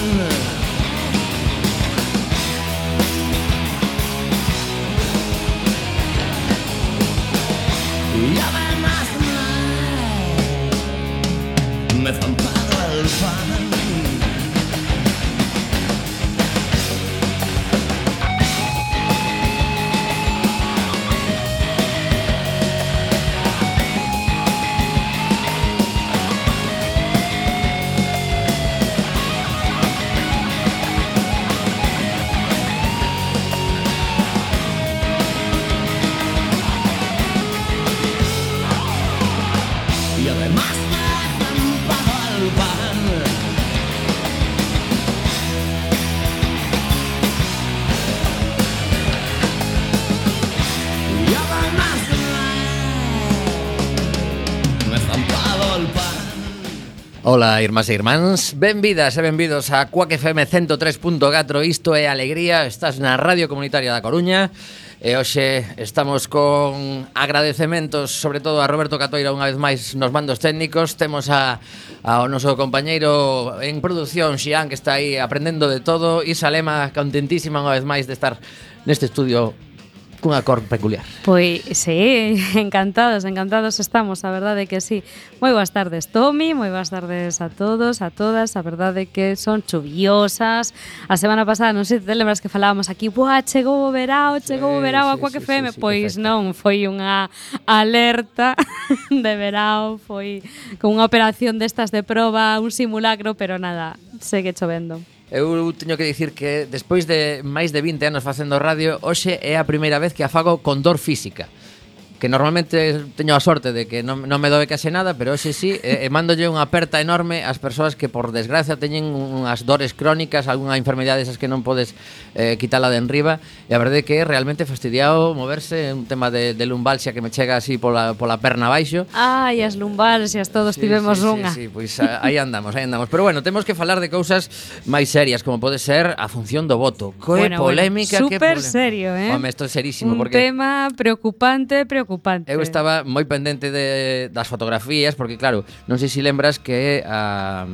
one. Ola, irmás e irmáns. Benvidas e benvidos a Cuac FM 103.4 Isto é Alegría, estás na Radio Comunitaria da Coruña. E hoxe estamos con agradecementos Sobre todo a Roberto Catoira unha vez máis nos mandos técnicos. Temos a, ao noso compañeiro en produción Xian que está aí aprendendo de todo. Isa Lema, contentísima unha vez máis de estar neste estudio cunha cor peculiar. Pois, sí, encantados, encantados estamos, a verdade que sí. Moi boas tardes, Tomi, moi boas tardes a todos, a todas, a verdade que son chuviosas. A semana pasada, non sei se te lembras que falábamos aquí, buah, chegou o verao, chegou sí, o verao sí, a Coaque sí, FM, sí, sí, pois perfecto. non, foi unha alerta de verao, foi con unha operación destas de proba, un simulacro, pero nada, segue chovendo. Eu teño que dicir que despois de máis de 20 anos facendo radio, hoxe é a primeira vez que a fago con dor física que normalmente teño a sorte de que non, non me doe case nada, pero hoxe sí, e, e mandolle unha aperta enorme ás persoas que por desgracia teñen unhas dores crónicas, algunha enfermidade esas que non podes eh, quitala de enriba, e a verdade que é realmente fastidiado moverse, un tema de, de lumbalxia que me chega así pola, pola perna baixo. Ai, as lumbalxias, todos sí, tivemos sí, unha. Sí, sí, pois ah, aí andamos, aí andamos. Pero bueno, temos que falar de cousas máis serias, como pode ser a función do voto. Que bueno, polémica, bueno, super que polémica. serio, eh? Home, isto é serísimo. Un porque... tema preocupante, preocupante preocupante. Eu estaba moi pendente de, das fotografías, porque claro, non sei se lembras que a,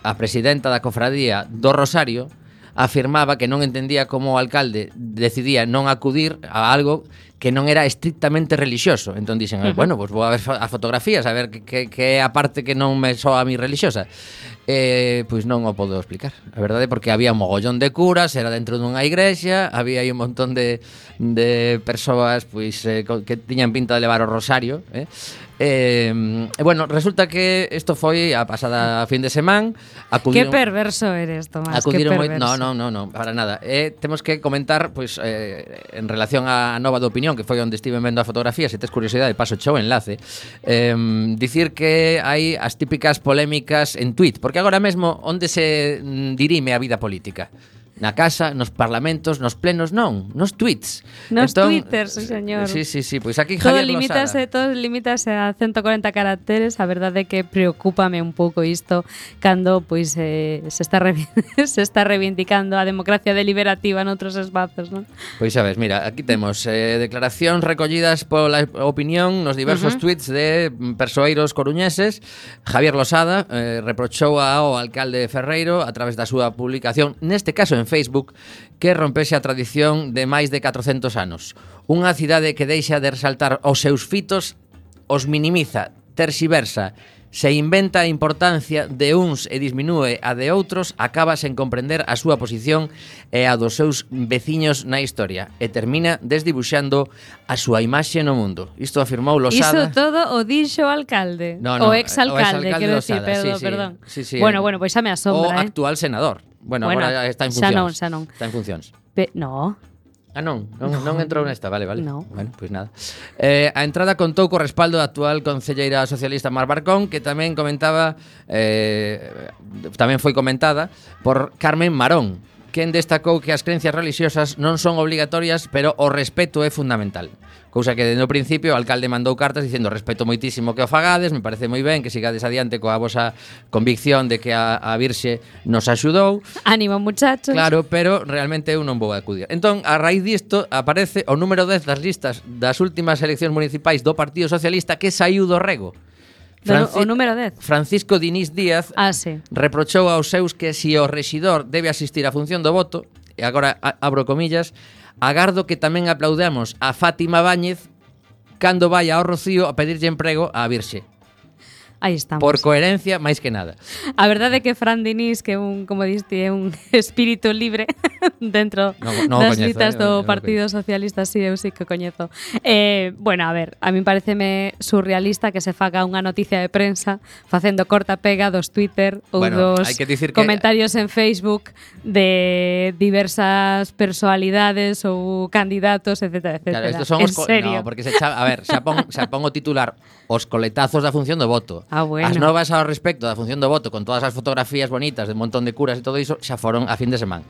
a presidenta da cofradía do Rosario afirmaba que non entendía como o alcalde decidía non acudir a algo que non era estrictamente relixioso. Entón dixen, uh -huh. bueno, pois pues vou a ver as fotografías, a ver que, que é a parte que non me soa a mi relixiosa eh, pois non o podo explicar. A verdade é porque había un mogollón de curas, era dentro dunha igrexa, había aí un montón de, de persoas pois eh, que tiñan pinta de levar o rosario, eh? Eh, bueno, resulta que isto foi a pasada fin de semana acudiron, Que perverso eres, Tomás acudiron que perverso. Moi, no, no, no, no, para nada eh, Temos que comentar, pois, pues, eh, en relación á nova de opinión Que foi onde estive vendo a fotografía Se tes curiosidade, paso chou enlace eh, Dicir que hai as típicas polémicas en tweet Porque agora mesmo onde se mm, dirime a vida política na casa, nos parlamentos, nos plenos, non, nos tweets. Nos entón, twitters, señor. Sí, sí, sí, pois aquí todo Javier limítase, Losada. Todo limítase a 140 caracteres, a verdade é que preocúpame un pouco isto cando pois eh, se está se está reivindicando a democracia deliberativa noutros espazos, non? Pois sabes, mira, aquí temos eh, declaracións recollidas pola opinión nos diversos uh -huh. tweets de persoeiros coruñeses. Javier Losada eh, reprochou ao alcalde Ferreiro a través da súa publicación, neste caso en Facebook que rompese a tradición de máis de 400 anos. Unha cidade que deixa de resaltar os seus fitos, os minimiza, terxiversa, se inventa a importancia de uns e disminúe a de outros, acaba sen comprender a súa posición e a dos seus veciños na historia e termina desdibuxando a súa imaxe no mundo. Isto afirmou Losada. Iso todo o dixo alcalde, no, no, o exalcalde, o exalcalde quero dicir, perdón, sí, sí, perdón. Sí, sí, bueno, bueno, pois pues xa me asombra, o eh. actual senador. Bueno, bueno agora está en funcións. Xa non, xa non. Está en funcións. Pe, no. Ah, non, non, non entrou nesta, vale, vale. No. Bueno, pois pues nada. Eh, a entrada contou co respaldo da actual concelleira socialista Mar Barcón, que tamén comentaba eh, tamén foi comentada por Carmen Marón, quen destacou que as creencias religiosas non son obligatorias, pero o respeto é fundamental. Cousa que no principio o alcalde mandou cartas dicendo respeto moitísimo que o fagades, me parece moi ben que sigades adiante coa vosa convicción de que a, a Virxe nos axudou. Ánimo, muchachos. Claro, pero realmente eu non vou acudir. Entón, a raíz disto aparece o número 10 das listas das últimas eleccións municipais do Partido Socialista que saiu do rego. Franci o número 10. Francisco Dinís Díaz ah, sí. reprochou aos seus que se si o rexidor debe asistir á función do voto, e agora abro comillas, Agardo que tamén aplaudamos a Fátima Báñez cando vai ao Rocío a pedirlle emprego á Virxe. Aí estamos. Por coherencia, máis que nada. A verdade é que Fran Dinís, que é un, como diste, é un espírito libre dentro no, no das coñezo, citas eh, do Partido Socialista, si sí, eu sí que coñezo. Eh, bueno, a ver, a mí pareceme surrealista que se faga unha noticia de prensa facendo corta pega dos Twitter ou bueno, dos que que... comentarios en Facebook de diversas personalidades ou candidatos, etc. etc. Claro, estos son en os serio. No, porque se xa, a ver, xa pon, xa pon o titular os coletazos da función do voto. Ah, bueno. As novas ao respecto da función do voto con todas as fotografías bonitas de un montón de curas e todo iso xa foron a fin de semana.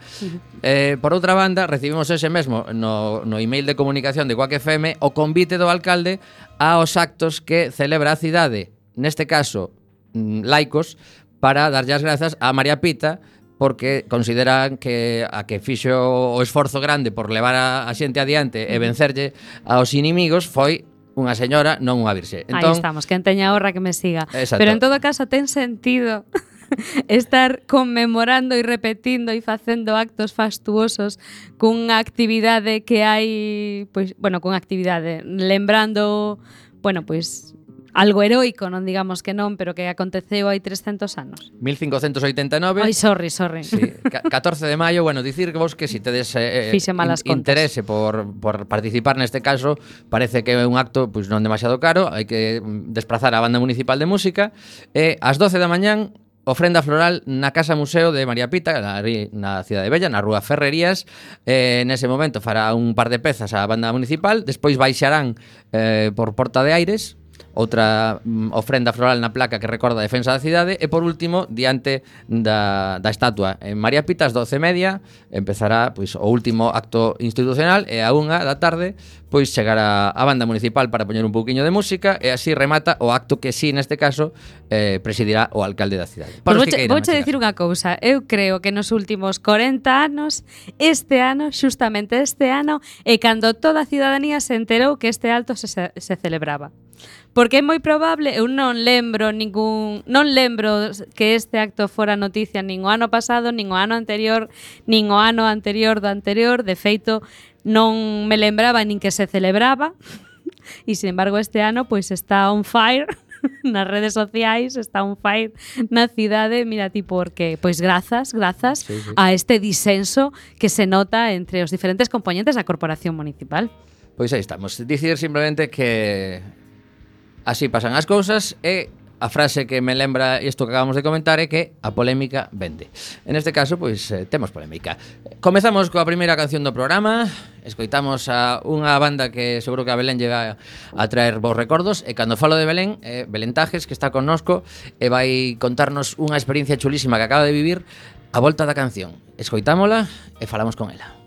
Eh, por outra banda, recibimos ese mesmo no, no email de comunicación de Quack FM o convite do alcalde aos actos que celebra a cidade, neste caso mm, laicos, para darlle as grazas a María Pita porque consideran que a que fixo o esforzo grande por levar a, a xente adiante e vencerlle aos inimigos foi unha señora, non unha virxe. Entón, Aí estamos, quen teña honra que me siga. Exacto. Pero en todo caso ten sentido estar conmemorando e repetindo e facendo actos fastuosos cunha actividade que hai, pois, bueno, cunha actividade, lembrando, bueno, pois algo heroico, non digamos que non, pero que aconteceu hai 300 anos. 1589. Ai, sorry, sorry. Sí, 14 de maio, bueno, dicir vos que si tedes eh, eh Fixe malas interese por, por participar neste caso, parece que é un acto pois pues, non demasiado caro, hai que mm, desplazar a banda municipal de música e eh, ás 12 da mañán ofrenda floral na Casa Museo de María Pita, na, na Cidade de Bella, na Rúa Ferrerías. Eh, nese momento fará un par de pezas a banda municipal, despois baixarán eh, por Porta de Aires, outra mm, ofrenda floral na placa que recorda a defensa da cidade e por último diante da, da estatua en María Pitas 12 media empezará pois, o último acto institucional e a unha da tarde pois chegará a banda municipal para poñer un pouquiño de música e así remata o acto que sí neste caso eh, presidirá o alcalde da cidade. Para pois vouche, vouche dicir unha cousa, eu creo que nos últimos 40 anos, este ano, xustamente este ano, e cando toda a cidadanía se enterou que este alto se, se celebraba. Porque é moi probable, eu non lembro ningún, non lembro que este acto fora noticia nin o ano pasado, nin o ano anterior, nin o ano anterior do anterior, de feito non me lembraba nin que se celebraba. E sin embargo este ano pois está on fire nas redes sociais, está un fire na cidade, mira ti porque pois grazas, grazas sí, sí. a este disenso que se nota entre os diferentes componentes da corporación municipal. Pois aí estamos. Dicir simplemente que Así pasan as cousas e a frase que me lembra isto que acabamos de comentar é que a polémica vende. En este caso, pois, eh, temos polémica. Comezamos coa primeira canción do programa, escoitamos a unha banda que seguro que a Belén llega a traer vos recordos, e cando falo de Belén, eh, Belén Tajes, que está connosco, e vai contarnos unha experiencia chulísima que acaba de vivir a volta da canción. Escoitámola e falamos con ela.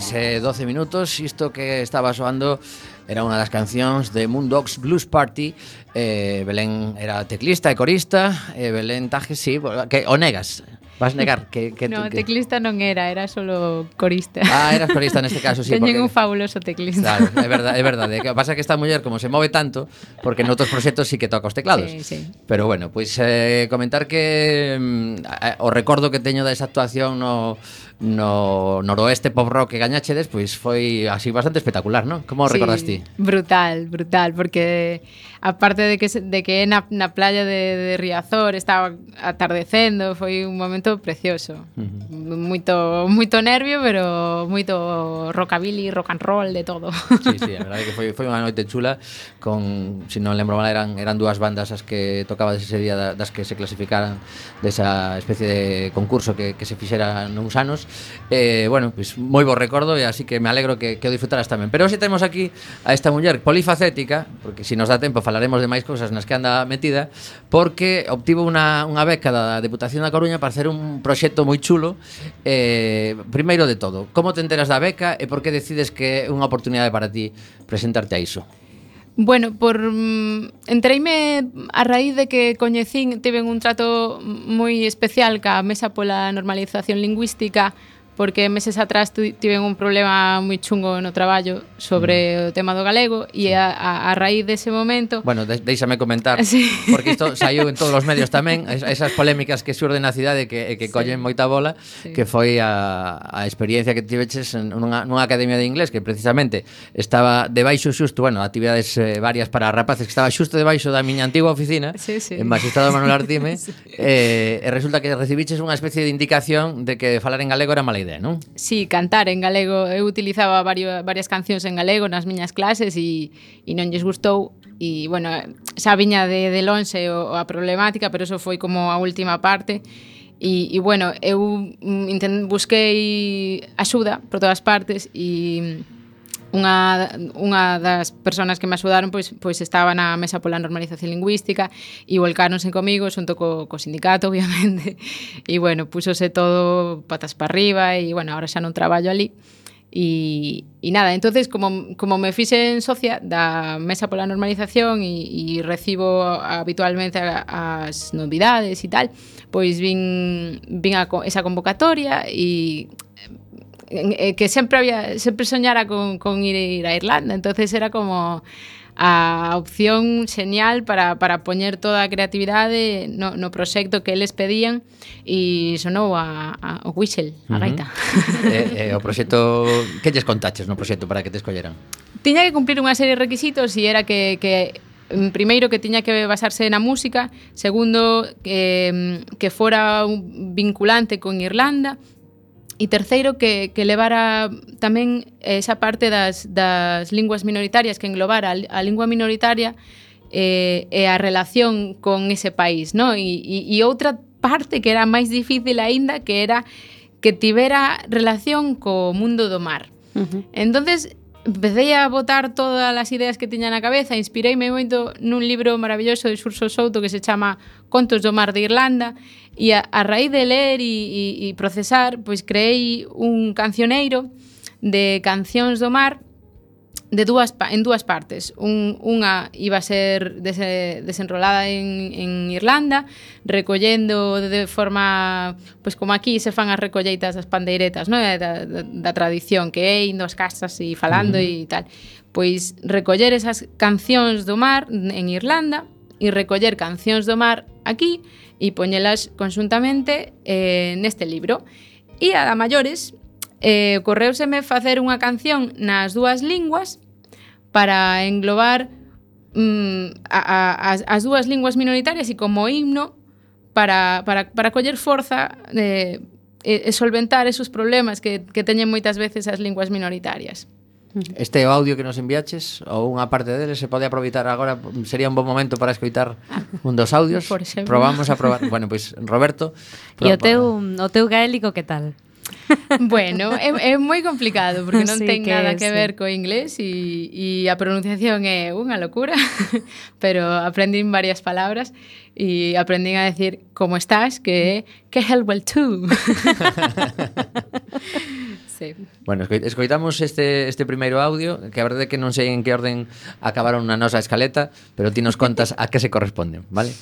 6 e 12 minutos Isto que estaba soando era unha das cancións de Moondogs Blues Party eh, Belén era teclista e corista e eh, Belén Tajes, sí, que o negas Vas negar que, que No, que... teclista non era, era solo corista. Ah, eras corista neste caso, sí. Teñen porque... un fabuloso teclista. Claro, é verdade, é verdade. Que pasa que esta muller como se move tanto, porque noutros proxectos sí que toca os teclados. Sí, sí. Pero bueno, pois pues, eh, comentar que mm, eh, o recordo que teño desa actuación no no noroeste pop rock que gañachedes, pois foi así bastante espectacular, non? Como sí, recordas ti? Brutal, brutal, porque aparte de que, de que na, na playa de, de Riazor estaba atardecendo, foi un momento precioso. Uh -huh. Moito moito nervio, pero moito rockabilly, rock and roll, de todo. Sí, sí, a verdade que foi, foi unha noite chula con, se si non lembro mal, eran, eran dúas bandas as que tocaba ese día das que se clasificaran desa especie de concurso que, que se fixera nuns anos. Eh, bueno, pues, moi bo recordo e así que me alegro que, que o disfrutaras tamén. Pero se temos aquí a esta muller polifacética, porque se si nos dá tempo falaremos de máis cousas nas que anda metida, porque obtivo unha, unha beca da Deputación da Coruña para hacer un proxecto moi chulo. Eh, primeiro de todo, como te enteras da beca e por que decides que é unha oportunidade para ti presentarte a iso? Bueno, por mm, entreime a raíz de que coñecín, tiven un trato moi especial ca Mesa pola Normalización Lingüística porque meses atrás tu, tiven un problema moi chungo no traballo sobre mm. o tema do galego e a, a, a raíz dese momento... Bueno, de, deixame comentar, sí. porque isto saiu en todos os medios tamén, esas polémicas que surden na cidade que, que collen sí. moita bola, sí. que foi a, a experiencia que tiveches nunha, nunha academia de inglés que precisamente estaba debaixo xusto, bueno, actividades eh, varias para rapaces que estaba xusto debaixo da miña antiga oficina, sí, sí. en Magistrado Manuel Artime, sí. eh, e resulta que recibiches unha especie de indicación de que falar en galego era mala idea. CD, non? Sí, cantar en galego. Eu utilizaba vario, varias cancións en galego nas miñas clases e, e non lles gustou. E, bueno, xa viña de, de lonxe o, a problemática, pero eso foi como a última parte. E, e bueno, eu mm, intent, busquei axuda por todas partes e unha, unha das persoas que me axudaron pois, pois estaba na mesa pola normalización lingüística e volcáronse comigo xunto co, co sindicato, obviamente e bueno, púsose todo patas para arriba e bueno, ahora xa non traballo ali E, e nada, entonces como, como me fixen socia da Mesa pola Normalización e, e recibo habitualmente as novidades e tal, pois vin, vin a, esa convocatoria e eh, que sempre había sempre soñara con, con ir, ir, a Irlanda, entonces era como a opción genial para, para poñer toda a creatividade no, no proxecto que eles pedían e sonou a, a o whistle, a gaita. Uh -huh. eh, eh, o proxecto, que lles contaches no proxecto para que te escolleran? Tiña que cumplir unha serie de requisitos e era que, que mm, primeiro que tiña que basarse na música, segundo que, mm, que fora un vinculante con Irlanda E terceiro, que, que levara tamén esa parte das, das linguas minoritarias que englobara a lingua minoritaria eh, e a relación con ese país, no? E, e, e outra parte que era máis difícil aínda que era que tivera relación co mundo do mar. Uh -huh. Entonces, Empecé a botar todas as ideas que tiña na cabeza, inspireime moito nun libro maravilloso de Xurso Souto que se chama Contos do Mar de Irlanda e a, a raíz de ler e, e, e procesar, pois creei un cancioneiro de cancións do mar de dúas en dúas partes. Un, unha iba a ser dese, desenrolada en, en Irlanda, recollendo de forma, pois como aquí se fan as recolleitas das pandeiretas, no? Eh, da, da, da tradición que é indo ás casas e falando uh -huh. e tal. Pois recoller esas cancións do mar en Irlanda e recoller cancións do mar aquí e poñelas conjuntamente eh, neste libro. E a maiores eh, ocorreuseme facer unha canción nas dúas linguas para englobar mm, a, a, as, as dúas linguas minoritarias e como himno para, para, para coller forza eh, e, e solventar esos problemas que, que teñen moitas veces as linguas minoritarias. Mm-hmm. Este é o audio que nos enviaches ou unha parte dele se pode aproveitar agora, sería un bon momento para escoitar ah, un dos audios. Por exemplo. Probamos a probar. Bueno, pois pues, Roberto. E o teu o teu gaélico que tal? bueno, é, é moi complicado porque non sí, ten que, nada que sí. ver co inglés e, e a pronunciación é unha locura, pero aprendín varias palabras e aprendín a decir como estás que que helwell tú. sí. Bueno, escoitamos este, este primeiro audio Que a verdade é que non sei en que orden acabaron na nosa escaleta Pero ti nos contas a que se corresponden, vale?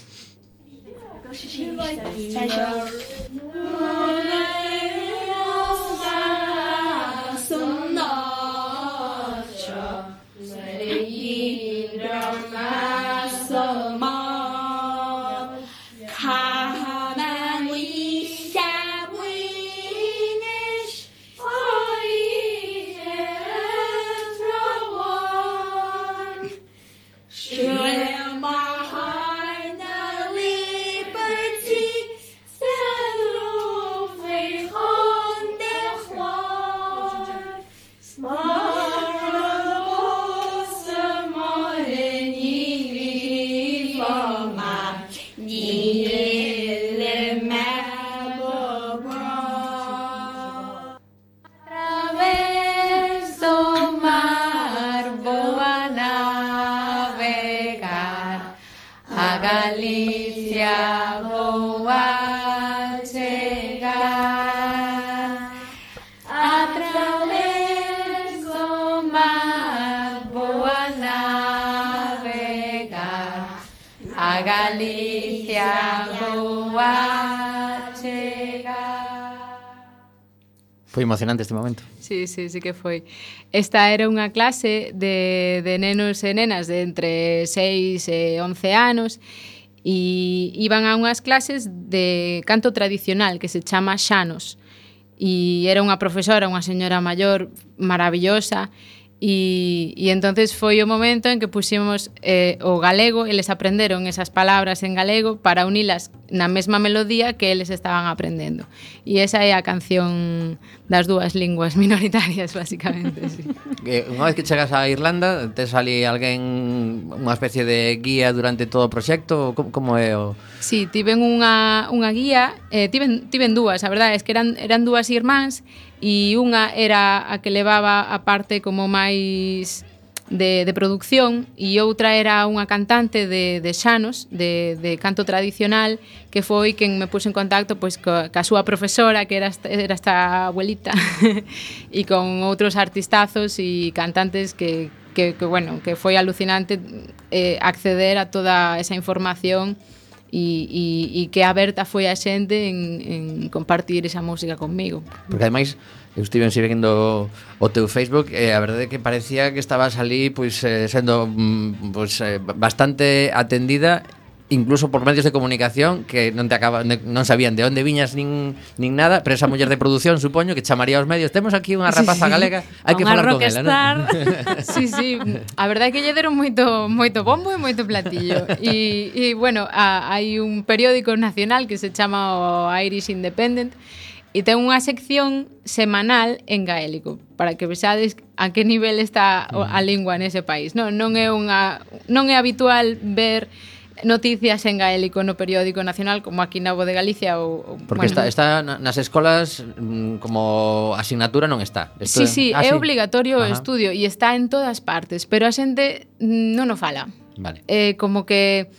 Foi emocionante este momento. Sí, sí, sí que foi. Esta era unha clase de, de nenos e nenas de entre 6 e 11 anos e iban a unhas clases de canto tradicional que se chama Xanos. E era unha profesora, unha señora maior maravillosa, E, e entonces foi o momento en que pusimos eh, o galego, eles aprenderon esas palabras en galego para unilas na mesma melodía que eles estaban aprendendo. E esa é a canción das dúas linguas minoritarias, basicamente. sí. Que unha vez que chegas a Irlanda, te sali alguén unha especie de guía durante todo o proxecto? Como, como é o...? Sí, tiven unha, unha guía, eh, tiven, tiven dúas, a verdade, es que eran, eran dúas irmáns, e unha era a que levaba a parte como máis de, de producción e outra era unha cantante de, de xanos, de, de canto tradicional, que foi quen me puxo en contacto pois, co, ca súa profesora, que era esta, era esta abuelita, e con outros artistazos e cantantes que, que, que, bueno, que foi alucinante eh, acceder a toda esa información e, e, e que aberta foi a xente en, en compartir esa música conmigo. Porque ademais eu estive seguindo o teu Facebook e a verdade é que parecía que estabas ali pois eh, sendo mm, pois eh, bastante atendida incluso por medios de comunicación que non te acaba, non sabían de onde viñas nin, nin nada, pero esa muller de produción supoño que chamaría aos medios, temos aquí unha rapaza sí, sí. galega, hai que falar con ela, non? sí, sí, a verdade é que lle deron moito moito bombo e moito platillo. E, e bueno, a, hai un periódico nacional que se chama o Irish Independent e ten unha sección semanal en gaélico para que vexades a que nivel está a mm. lingua nese país. Non, non é unha non é habitual ver noticias en gaélico no periódico nacional como aquí na de Galicia ou Porque bueno. está está nas escolas mm, como asignatura non está. Esto sí, sí, ah, é sí. obligatorio o estudio e está en todas partes, pero a xente non o fala. Vale. Eh, como que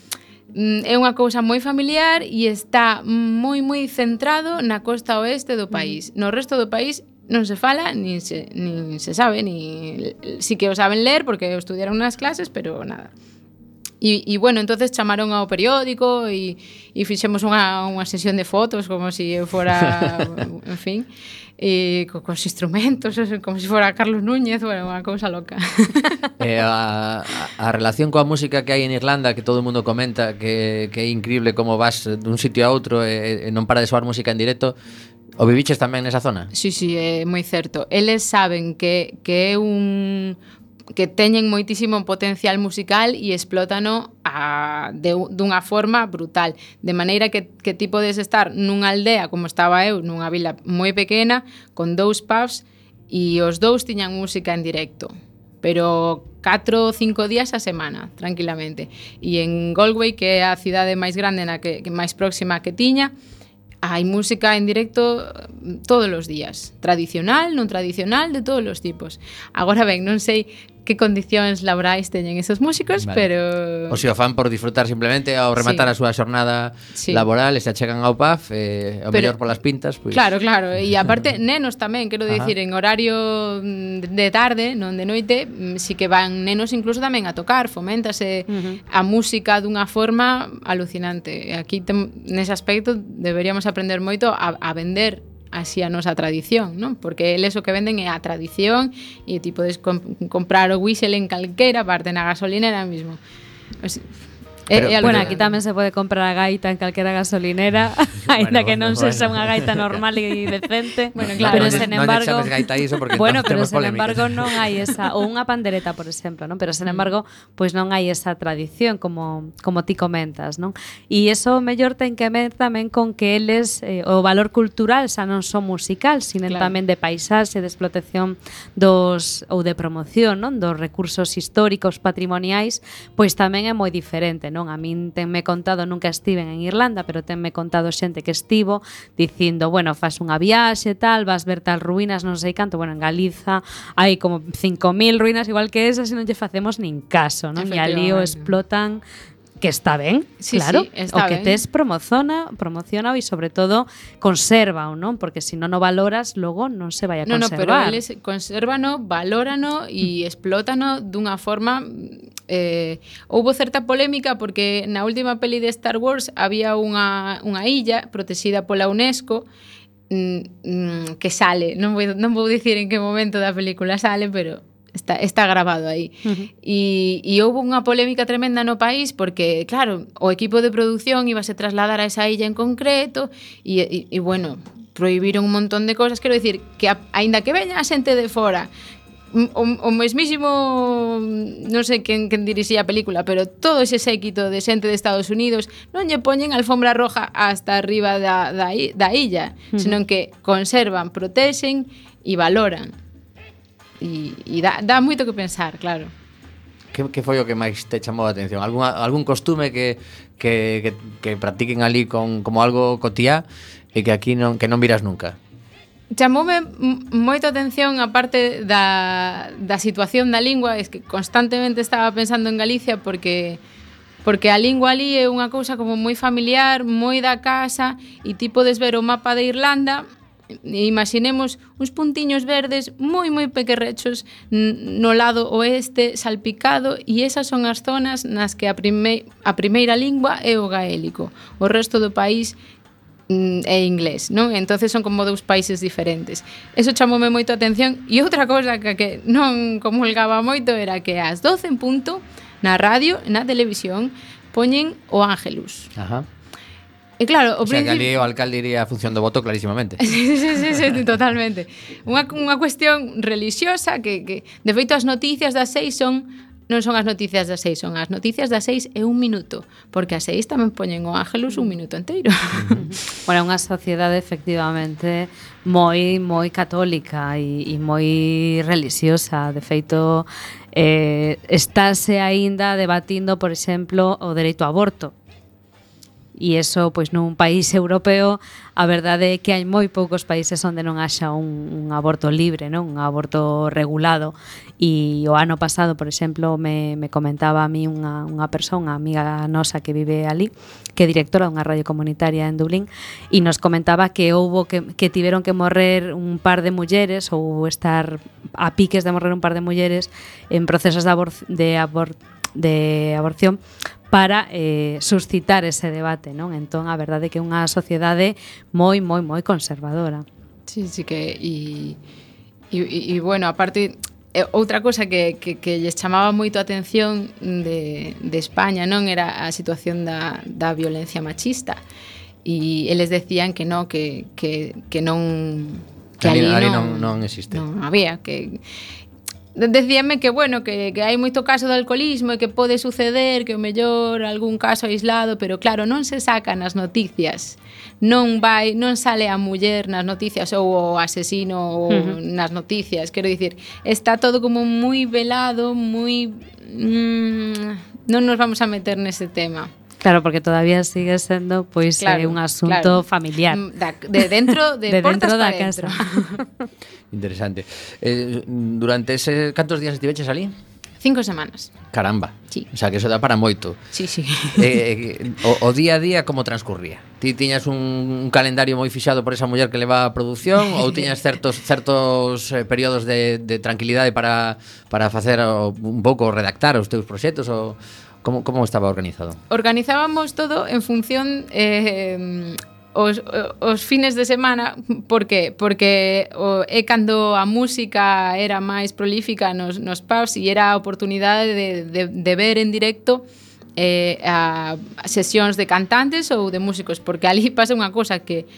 mm, é unha cousa moi familiar e está moi moi centrado na costa oeste do mm. país. No resto do país non se fala, nin se, nin se sabe, ni si que o saben ler porque estudiaron nas clases, pero nada. E, e bueno, entonces chamaron ao periódico e, e fixemos unha, unha sesión de fotos como se si eu fora, en fin, e co, cos instrumentos, como se si fora Carlos Núñez, bueno, unha cousa loca. eh, a, a relación coa música que hai en Irlanda, que todo o mundo comenta que, que é increíble como vas dun sitio a outro e, e non para de soar música en directo, O viviches tamén nesa zona? Sí, sí, é moi certo. Eles saben que, que é un, que teñen moitísimo potencial musical e explótano a, de, dunha forma brutal. De maneira que, que ti podes estar nunha aldea, como estaba eu, nunha vila moi pequena, con dous pubs, e os dous tiñan música en directo pero 4 ou 5 días a semana, tranquilamente. E en Galway, que é a cidade máis grande na que, que máis próxima que tiña, hai música en directo eh, todos os días, tradicional, non tradicional, de todos os tipos. Agora ben, non sei que condicións laborais teñen esos músicos, vale. pero... O se o fan por disfrutar simplemente ao rematar sí. a súa xornada sí. laboral e se achegan ao PAF, eh, ao pero, mellor polas pintas, pois... Pues... Claro, claro, e aparte nenos tamén, quero dicir, en horario de tarde, non de noite, mm, si que van nenos incluso tamén a tocar, foméntase uh -huh. a música dunha forma alucinante. Aquí, tem, nese aspecto, deberíamos aprender moito a, a vender así a nosa tradición, non? Porque eles o que venden é a tradición e ti podes comp comprar o whistle en calquera parte na gasolinera mesmo. O sea, Eh, eh, pero, e, e bueno, aquí tamén se pode comprar a gaita en calquera gasolinera, aínda bueno, que non sexa unha gaita normal e decente. bueno, claro, pero sen embargo, non gaita iso porque Bueno, pero sen embargo non hai esa ou unha pandereta, por exemplo, non? Pero sen embargo, pois pues non hai esa tradición como como ti comentas, non? E iso mellor ten que ver tamén con que eles eh, o valor cultural xa non só musical, sino claro. tamén de paisaxe, de explotación dos ou de promoción, non? Dos recursos históricos, patrimoniais, pois tamén é moi diferente, non? non, a min tenme contado, nunca estiven en Irlanda, pero tenme contado xente que estivo dicindo, bueno, faz unha viaxe, tal, vas ver tal ruínas, non sei canto, bueno, en Galiza hai como 5000 ruínas igual que esas e non lle facemos nin caso, non? E ali o explotan que está ben, sí, claro, sí, está o que tes promociona, promociona e sobre todo conserva non, porque se si non o valoras logo non se vai a conservar. No, no, pero eles consérvano, valórano e mm. explótano dunha forma eh, houbo certa polémica porque na última peli de Star Wars había unha, unha illa protexida pola UNESCO mm, mm, que sale, non vou, non vou dicir en que momento da película sale, pero está, está grabado aí. Uh -huh. E, e houve unha polémica tremenda no país porque, claro, o equipo de produción ibase trasladar a esa illa en concreto e, e, e bueno, prohibiron un montón de cosas. Quero dicir que, a, aínda que veña a xente de fora, o, o mesmísimo non sei quen, quen dirixía a película pero todo ese séquito de xente de Estados Unidos non lle poñen alfombra roja hasta arriba da, da, da illa senón que conservan, protexen e valoran E, e dá, dá moito que pensar, claro. Que, que foi o que máis te chamou a atención? Algún, algún costume que, que, que, que practiquen ali con, como algo cotiá e que aquí non, que non miras nunca? chamoume moito atención a parte da, da situación da lingua es que constantemente estaba pensando en Galicia porque porque a lingua ali é unha cousa como moi familiar, moi da casa e ti podes ver o mapa de Irlanda imaginemos uns puntiños verdes moi moi pequerrechos no lado oeste salpicado e esas son as zonas nas que a, prime, a primeira lingua é o gaélico. O resto do país mm, é inglés, non? Entonces son como dous países diferentes. Eso chamoume moito a atención e outra cousa que, que non comulgaba moito era que ás 12 en punto na radio, na televisión, poñen o Ángelus. Ajá. E claro, o, o sea, principio... que ali o alcalde iría a función do voto clarísimamente. sí, sí, sí, sí, totalmente. Unha, unha cuestión relixiosa que, que, de feito, as noticias das seis son non son as noticias das seis, son as noticias das seis e un minuto, porque as seis tamén poñen o Ángelus un minuto inteiro. bueno, unha sociedade efectivamente moi moi católica e, e moi religiosa, de feito eh, estáse aínda debatindo, por exemplo, o dereito ao aborto e eso pois nun país europeo a verdade é que hai moi poucos países onde non haxa un, un aborto libre, non? un aborto regulado e o ano pasado, por exemplo, me, me comentaba a mí unha, unha persona, unha amiga nosa que vive ali, que é directora dunha radio comunitaria en Dublín e nos comentaba que houbo que, que tiveron que morrer un par de mulleres ou estar a piques de morrer un par de mulleres en procesos de, abor, de, abor, de aborción para eh, suscitar ese debate, non? Entón, a verdade é que é unha sociedade moi, moi, moi conservadora. Sí, sí que... E, e, e bueno, aparte, eh, outra cosa que, que, que lles chamaba moito a atención de, de España non era a situación da, da violencia machista e eles decían que non que, que, que non que ali, ali non, non existe non había que Decíame que, bueno, que, que hai moito caso de alcoholismo e que pode suceder que o mellor algún caso aislado, pero claro, non se sacan as noticias. Non vai, non sale a muller nas noticias ou o asesino ou uh -huh. nas noticias, quero dicir, está todo como moi velado, moi mm, non nos vamos a meter nese tema. Claro, porque todavía sigue sendo pois claro, eh, un asunto claro. familiar. Mm, da, de dentro de, de dentro da casa. Interesante. Eh, durante ese cantos días estiveches ali? Cinco semanas. Caramba. Sí. O sea, que eso dá para moito. Sí, sí. Eh, eh, o, o día a día como transcurría? Ti tiñas un, un calendario moi fixado por esa muller que leva a produción ou tiñas certos certos eh, períodos de, de tranquilidade para, para facer o, un pouco redactar os teus proxectos ou Como, como estaba organizado? Organizábamos todo en función eh, os, os fines de semana. Porque porque o, é cando a música era máis prolífica nos, nos pubs e era a oportunidade de, de, de ver en directo eh, a, a sesións de cantantes ou de músicos porque ali pasa unha cosa que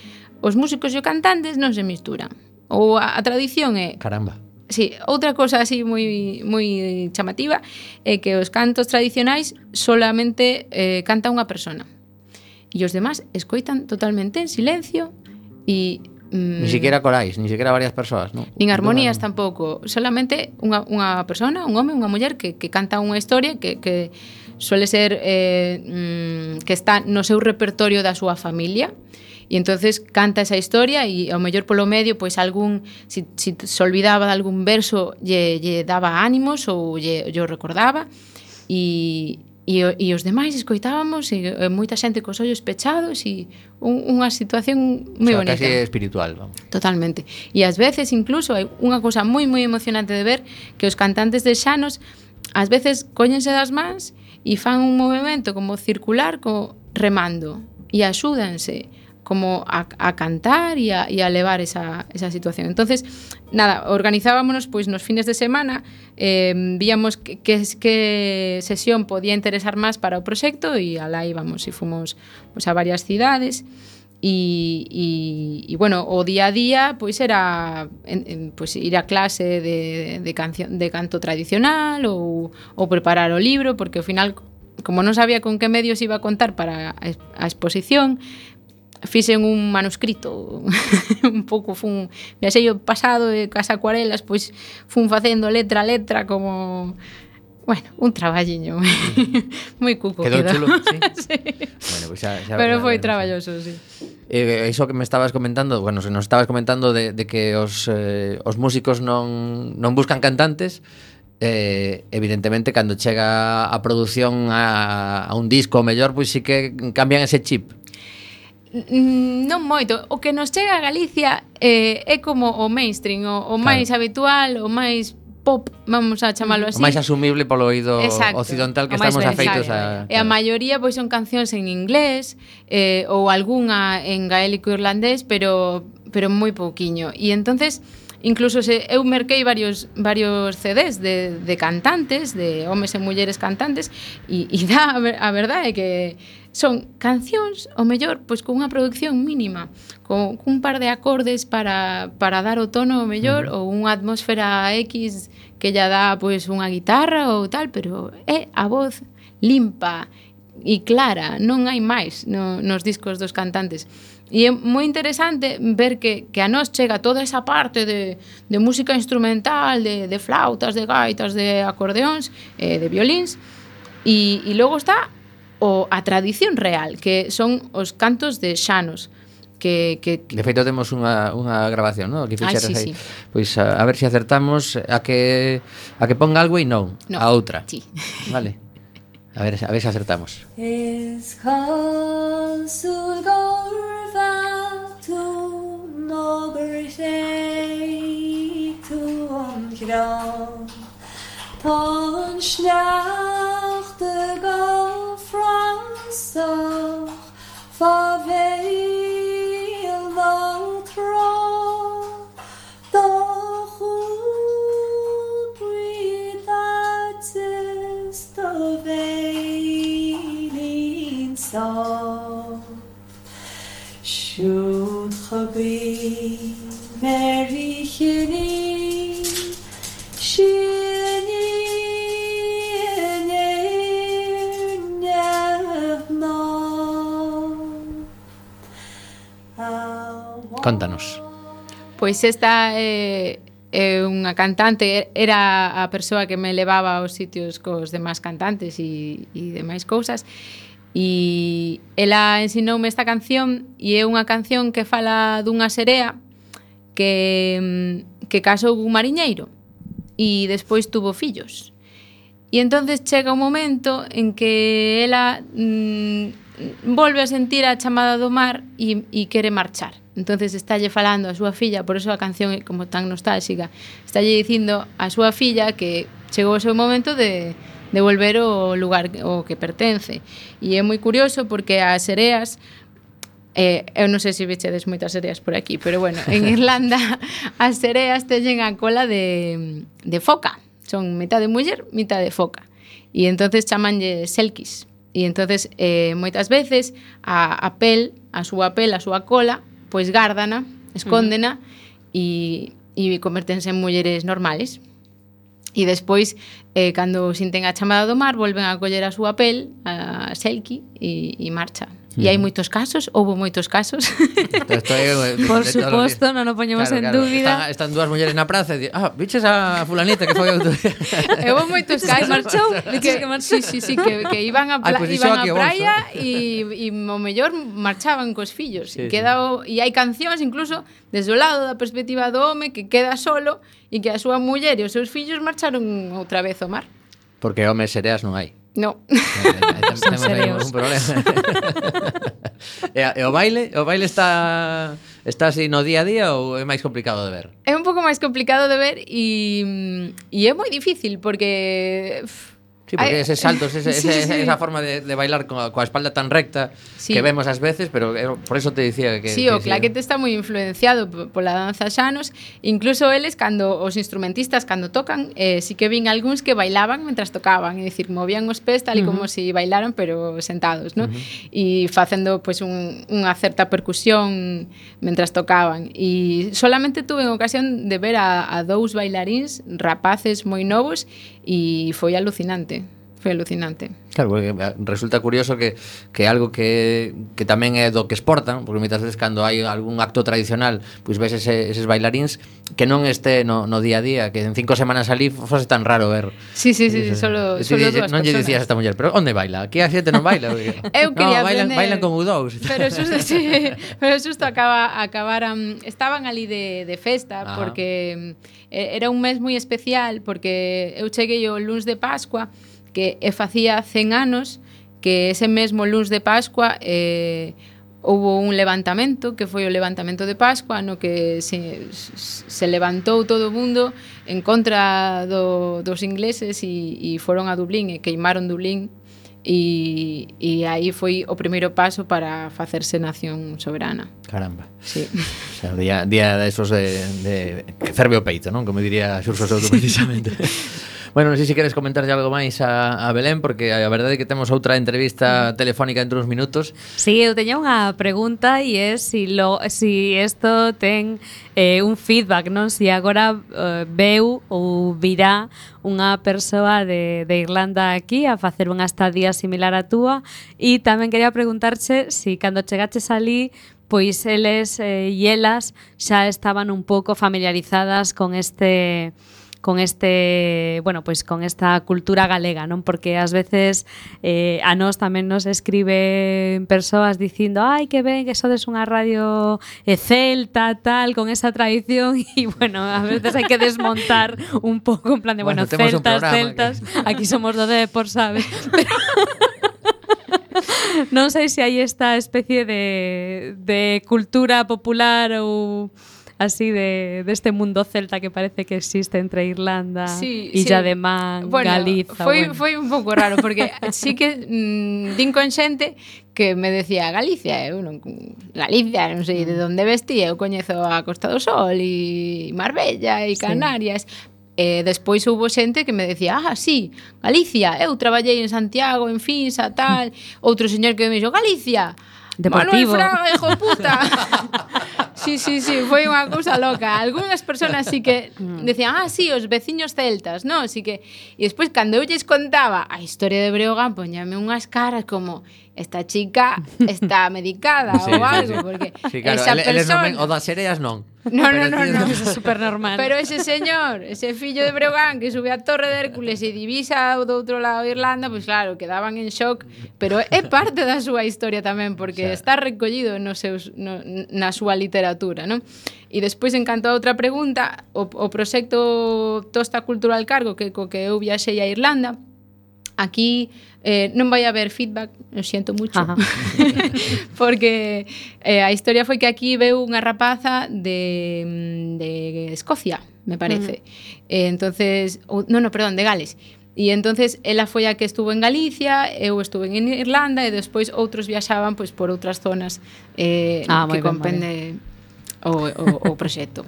os músicos e os cantantes non se misturan. Ou a, a tradición é Caramba. Sí, outra cousa así moi moi chamativa é que os cantos tradicionais solamente eh, canta unha persona. E os demás escoitan totalmente en silencio e Mm, ni siquiera corais, ni siquiera varias persoas, non? Nin armonías no. tampouco, solamente unha, unha persona, un home, unha muller que, que canta unha historia que, que suele ser eh, mm, que está no seu repertorio da súa familia. E E entonces canta esa historia e ao mellor polo medio, pois algún si, si se olvidaba de algún verso lle, lle daba ánimos ou lle, lle recordaba e E, e os demais escoitábamos e, e moita xente cos ollos pechados e un, unha situación moi o sea, bonita. Casi espiritual, vamos. Totalmente. E ás veces incluso hai unha cousa moi moi emocionante de ver que os cantantes de Xanos ás veces coñense das mans e fan un movimento como circular co remando e axúdanse como a, a cantar e a, e a levar esa, esa situación. Entonces, nada, organizábamonos pois nos fines de semana, eh, víamos que, que, que sesión podía interesar máis para o proxecto e alá íbamos e fomos pois, a varias cidades e, e, e bueno, o día a día pois era en, en, pois ir a clase de, de, canción, de canto tradicional ou, ou preparar o libro porque ao final como non sabía con que medios iba a contar para a exposición fixen un manuscrito un pouco fun viaxei o pasado e cas acuarelas pois fun facendo letra a letra como Bueno, un traballiño moi cuco Quedou Quedou chulo, sí? sí. Bueno, pues xa, xa Pero foi traballoso, eh. sí. Eh, iso que me estabas comentando, bueno, se nos estabas comentando de, de que os, eh, os músicos non, non buscan cantantes, eh, evidentemente cando chega a produción a, a un disco mellor, pois pues, sí que cambian ese chip Mm, non moito. O que nos chega a Galicia eh, é como o mainstream, o, o claro. máis habitual, o máis pop, vamos a chamalo así. O máis asumible polo oído Exacto, occidental que estamos ben, afeitos a... E a maioría pois son cancións en inglés eh, ou algunha en gaélico irlandés, pero pero moi pouquiño. E entonces incluso se eu merquei varios varios CDs de, de cantantes, de homes e mulleres cantantes e, e dá a, ver, a verdade é que son cancións, o mellor, pois cunha produción mínima, con cun par de acordes para, para dar o tono o mellor, uh -huh. ou unha atmósfera X que lla dá pois unha guitarra ou tal, pero é a voz limpa e clara, non hai máis no, nos discos dos cantantes. E é moi interesante ver que, que a nós chega toda esa parte de, de música instrumental, de, de flautas, de gaitas, de acordeóns, eh, de violins, e, e logo está o a tradición real, que son os cantos de Xanos. Que, que, que... De feito temos unha, unha grabación, non? Que fixeras sí, aí. Sí. Pois a, a ver se si acertamos a que a que ponga algo e non, no. a outra. Sí. Vale. A ver, a ver se acertamos. Es Ponschnachte Gott myself for very long the whole breed that is the veiling song. Should be been Mary she Contanos. Pois esta é, é unha cantante, era a persoa que me levaba aos sitios cos demais cantantes e, e demais cousas, e ela ensinoume esta canción e é unha canción que fala dunha serea que, mm, que casou cun mariñeiro e despois tuvo fillos. E entonces chega un momento en que ela mm, volve a sentir a chamada do mar e, e quere marchar. Entonces estálle falando a súa filla, por eso a canción é como tan nostálxica. Estálle dicindo a súa filla que chegou o seu momento de de volver o lugar o que pertence. E é moi curioso porque as sereas Eh, eh eu non sei se vichedes moitas sereas por aquí, pero bueno, en Irlanda as sereas teñen a cola de, de foca. Son mitad de muller, mitad de foca. E entonces chamanlle selkis. E entonces eh, moitas veces a, a pel, a súa pel, a súa cola, pois gárdana, escóndena mm. e uh -huh. e convertense en mulleres normales. E despois, eh, cando sinten a chamada do mar, volven a coller a súa pel, a Selkie, e, e marcha. E hai moitos casos, houve moitos casos. Esto é, eh, Por eh, suposto, non o poñemos claro, en claro. dúbida. Están, están dúas mulleres na praza e di, ah, viches a fulanita que foi outro día. E houve moitos casos. marchou, viches que marchou. Sí, sí, sí, que, que iban a, pla, Ay, pues iban a praia e, e o mellor marchaban cos fillos. Sí, quedao, o, E hai cancións incluso desde o lado da perspectiva do home que queda solo e que a súa muller e os seus fillos marcharon outra vez ao mar. Porque homes sereas non hai. No. Temos aí un problema. e, e o baile, o baile está está así no día a día ou é máis complicado de ver? É un pouco máis complicado de ver e, mm, e é moi difícil porque Sí, porque Ay, eses saltos, ese, sí, ese, sí. esa forma de, de bailar coa, coa espalda tan recta sí. que vemos ás veces, pero eh, por eso te dicía que... Sí, que, o claquete sí. está moi influenciado pola danza xanos, incluso eles, cando os instrumentistas, cando tocan, eh, sí que vin algúns que bailaban mentras tocaban, é dicir, movían os pés tal e uh -huh. como se si bailaran, pero sentados, ¿no? Uh -huh. E facendo pues, un, unha certa percusión mentras tocaban. E solamente tuve ocasión de ver a, a dous bailaríns, rapaces moi novos, e foi alucinante. Foi alucinante. Claro, porque eh, resulta curioso que, que algo que, que tamén é do que exportan, porque moitas veces cando hai algún acto tradicional, pois ves ese, eses bailaríns que non este no, no día a día, que en cinco semanas ali fose tan raro ver. Sí, sí, sí, Eso, solo, sí, solo dúas. Non lle dicías a esta muller, pero onde baila? Aquí a xente non baila. Porque... Eu quería no, bailan, aprender... bailan como dous. Pero xusto, sí, pero xusto acaba, acabaran, estaban ali de, de festa, Ajá. porque eh, era un mes moi especial, porque eu cheguei o luns de Pascua, que e facía 100 anos que ese mesmo luns de Pascua eh, houbo un levantamento que foi o levantamento de Pascua no que se, se levantou todo o mundo en contra do, dos ingleses e, e foron a Dublín e queimaron Dublín e, e aí foi o primeiro paso para facerse nación soberana. Caramba. Sí. O sea, día, día de esos de, de que ferve o peito, non? Como diría Xurxo Souto precisamente. Bueno, non sei se queres comentarlle algo máis a, a Belén porque a verdade é que temos outra entrevista mm. telefónica entre uns minutos. Sí, eu teño unha pregunta e é se si lo si isto ten eh, un feedback, non? Se si agora eh, veu ou virá unha persoa de, de Irlanda aquí a facer unha estadía similar á túa e tamén quería preguntarche se si cando chegaches ali pois eles eh, e elas xa estaban un pouco familiarizadas con este con este, bueno, pois con esta cultura galega, non? Porque ás veces eh, a nós tamén nos escriben persoas dicindo, ai, que ben, que sodes unha radio eh, celta, tal, con esa tradición e, bueno, a veces hai que desmontar un pouco en plan de, bueno, celtas, programa celtas, aquí somos do Depor, sabes? Pero non sei se hai esta especie de, de cultura popular ou así de, de este mundo celta que parece que existe entre Irlanda, sí, Illa sí. de bueno, Galiza. Foi, bueno. foi un pouco raro, porque sí que mmm, din con xente que me decía Galicia, eh, eu non, Galicia, non sei de mm. onde vestí, eu coñezo a Costa do Sol e Marbella e Canarias, sí. E despois houbo xente que me decía, ah, sí, Galicia, eu traballei en Santiago, en Finsa, mm. tal. Outro señor que me dixo, Galicia, Deportivo. Manuel Fraga, hijo puta. Sí, sí, sí, foi unha cousa loca. Algúnas persoas sí que mm. decían, ah, sí, os veciños celtas, no, sí que... E despois, cando eu lles contaba a historia de Breogán, poñame unhas caras como, esta chica está medicada sí, ou algo, sí, porque sí, claro. esa el, persona... El, o das sereas non. No, no, no, no, é super normal. Pero ese señor, ese fillo de Breogán que sube a Torre de Hércules e divisa do outro lado de Irlanda, pois pues claro, quedaban en shock, pero é parte da súa historia tamén, porque o sea. está recollido nos seus, no, na súa literatura, non? E despois, en canto a outra pregunta, o, o proxecto Tosta Cultural Cargo, que co que eu viaxei a Irlanda, Aquí eh, non vai haber feedback, lo siento mucho, porque eh, a historia foi que aquí veu unha rapaza de, mm, de Escocia, me parece. Eh, entonces, oh, no, no, perdón, de Gales. E entonces ela foi a que estuvo en Galicia, eu estuve en Irlanda e despois outros viaxaban pois por outras zonas eh, ah, que ben, comprende o, o, o proxecto.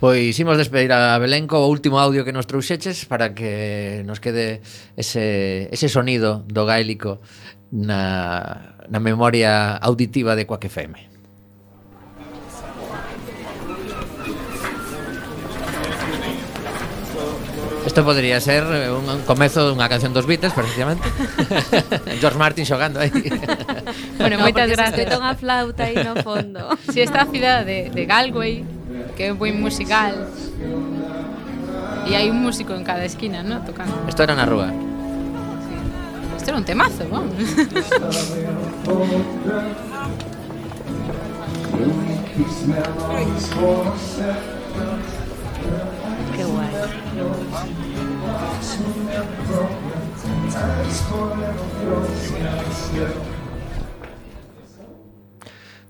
Pois imos despedir a Belén co último audio que nos trouxeches para que nos quede ese, ese sonido do gaélico na, na memoria auditiva de Quack FM. Isto podría ser un, un comezo dunha canción dos Beatles, precisamente. George Martin xogando aí. Bueno, no, moitas gracias. Estou a flauta aí no fondo. Si esta cidade de, de Galway que é moi musical, e hai un músico en cada esquina, ¿no? Tocando. Isto era na rúa. Isto era un temazo, vamos. Qué guai.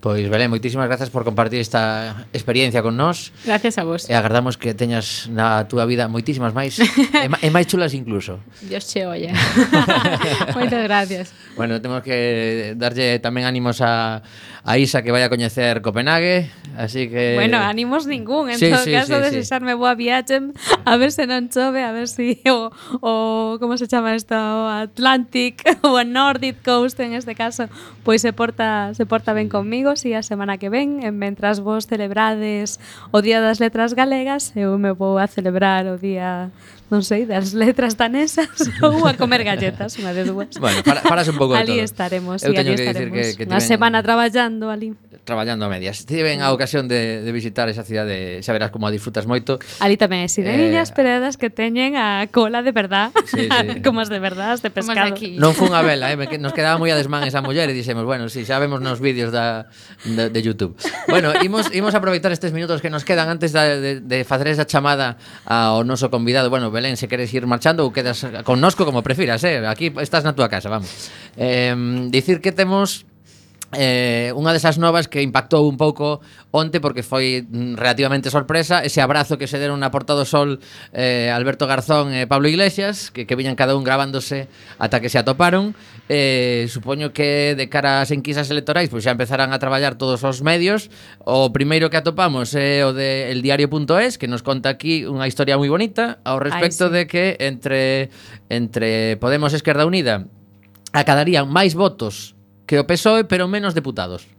Pois, Belén, moitísimas grazas por compartir esta experiencia con nós. Gracias a vos. E agardamos que teñas na túa vida moitísimas máis, e, máis chulas incluso. Dios che olla. Moitas gracias. Bueno, temos que darlle tamén ánimos a, a Isa que vai a coñecer Copenhague, así que... Bueno, ánimos ningún, en sí, todo sí, caso, sí, desexarme sí. boa viaxe, a ver se non chove, a ver se... Si, o, o como se chama isto? Atlantic, ou a Nordic Coast, en este caso, pois se porta, se porta ben conmigo amigos e a semana que ven, eh, en mentras vos celebrades o Día das Letras Galegas, eu me vou a celebrar o Día non sei, das letras danesas ou a comer galletas, unha de dúas. Bueno, para, paras un pouco de todo. Ali estaremos, ali estaremos. Que, que, que Unha semana traballando ali traballando a medias. Se tiven a mm. ocasión de, de visitar esa cidade, xa verás como a disfrutas moito. Ali tamén hai sirenillas, eh, peredas que teñen a cola de verdad, sí, sí. como as de verdad, as de pescado. Aquí. Non fun a vela, eh, nos quedaba moi a desmán esa muller e dixemos, bueno, si sí, xa vemos nos vídeos da, de, de YouTube. Bueno, imos, imos aproveitar estes minutos que nos quedan antes da, de, de facer esa chamada ao noso convidado. Bueno, Belén, se queres ir marchando ou quedas connosco como prefiras, eh? aquí estás na túa casa, vamos. Eh, dicir que temos Eh, unha desas novas que impactou un pouco onte porque foi mm, relativamente sorpresa ese abrazo que se deron na Porta do Sol eh, Alberto Garzón e Pablo Iglesias que, que viñan cada un grabándose ata que se atoparon eh, supoño que de cara ás enquisas electorais pois xa empezarán a traballar todos os medios o primeiro que atopamos é o de eldiario.es que nos conta aquí unha historia moi bonita ao respecto Ay, sí. de que entre entre Podemos Esquerda Unida acadarían máis votos que o PSOE, pero menos deputados.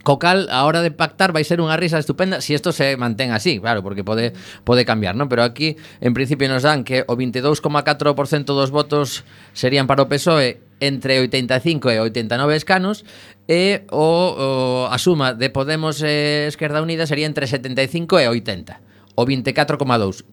Co cal, a hora de pactar vai ser unha risa estupenda se si isto se mantén así, claro, porque pode pode cambiar, non? Pero aquí, en principio, nos dan que o 22,4% dos votos serían para o PSOE entre 85 e 89 escanos e o, o a suma de Podemos e Esquerda Unida sería entre 75 e 80 o 24,2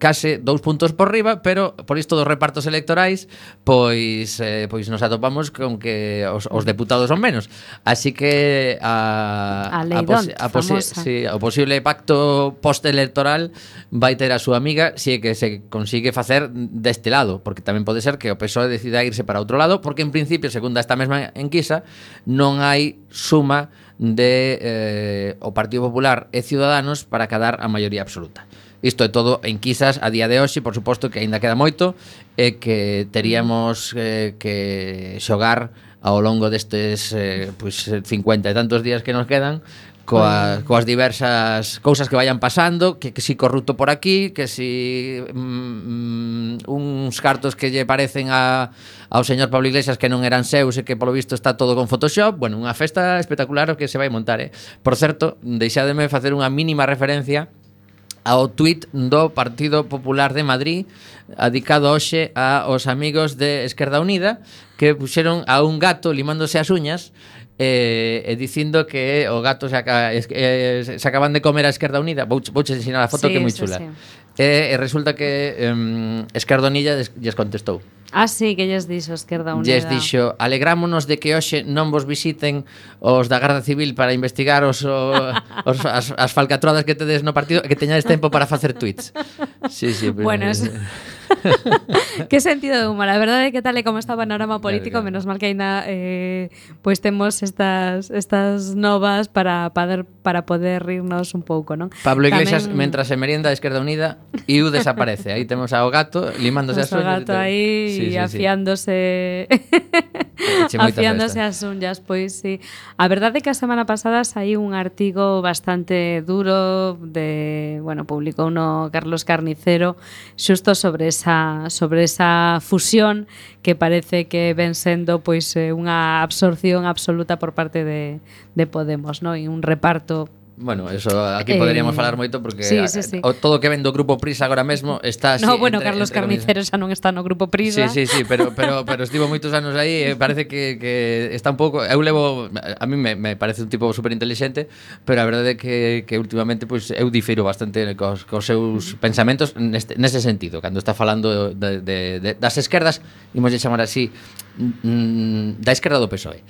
case dous puntos por riba, pero por isto dos repartos electorais, pois eh, pois nos atopamos con que os, os deputados son menos. Así que a a, a, posi, a, posi, sí, o posible pacto postelectoral vai ter a súa amiga se si é que se consigue facer deste lado, porque tamén pode ser que o PSOE decida irse para outro lado, porque en principio, segundo esta mesma enquisa, non hai suma de eh, o Partido Popular e Ciudadanos para cadar a maioría absoluta. Isto é todo en quizás a día de hoxe, por suposto que aínda queda moito e que teríamos eh, que xogar ao longo destes eh, pois 50 e tantos días que nos quedan coa, coas diversas cousas que vayan pasando, que, que si corrupto por aquí, que si mm, mm, uns cartos que lle parecen a, ao señor Pablo Iglesias que non eran seus e que polo visto está todo con Photoshop, bueno, unha festa espectacular que se vai montar, eh. Por certo, deixádeme facer unha mínima referencia ao tuit do Partido Popular de Madrid adicado hoxe a os amigos de Esquerda Unida que puxeron a un gato limándose as uñas e, eh, e eh, dicindo que o gato se, es eh, se acaban de comer a Esquerda Unida. Vou, che ensinar a foto sí, que é moi chula. sí, sí. e, e resulta que eh, Esquerda Unida lles contestou. Ah, sí, que lles dixo Esquerda Unida. Lles dixo, alegrámonos de que hoxe non vos visiten os da Garda Civil para investigar os, o, os as, as falcatruadas que tedes no partido e que teñades tempo para facer tweets. Sí, sí. Pero... Bueno, es... que sentido de humor. A verdade é que tal e como está o panorama político, claro. menos mal que aínda eh, pois temos estas estas novas para poder para poder rirnos un pouco, non? Pablo Iglesias, Tamén- mentras se merienda a Esquerda Unida, Iu desaparece. Aí temos ao gato limándose uñas. e gato aí Sí, sí, sí. afiándose moita Afiándose as unhas, pois sí. A verdade é que a semana pasada saiu un artigo bastante duro de, bueno, publicou no Carlos Carnicero xusto sobre esa sobre esa fusión que parece que ven sendo pois eh, unha absorción absoluta por parte de, de Podemos, no? E un reparto Bueno, eso aquí poderíamos eh, falar moito porque sí, sí, sí. O, todo o que ven do grupo Prisa agora mesmo está así No, bueno, entre, Carlos entre Carnicero xa non está no grupo Prisa. Sí, sí, sí, pero pero pero estivo moitos anos aí, eh, parece que que está un pouco eu levo a mí me, me parece un tipo super inteligente, pero a verdade é que que últimamente pois pues, eu difiro bastante cos, cos seus pensamentos neste, nese sentido, cando está falando de, de, de das esquerdas, imos chamar así, mm, mm, da esquerda do PSOE.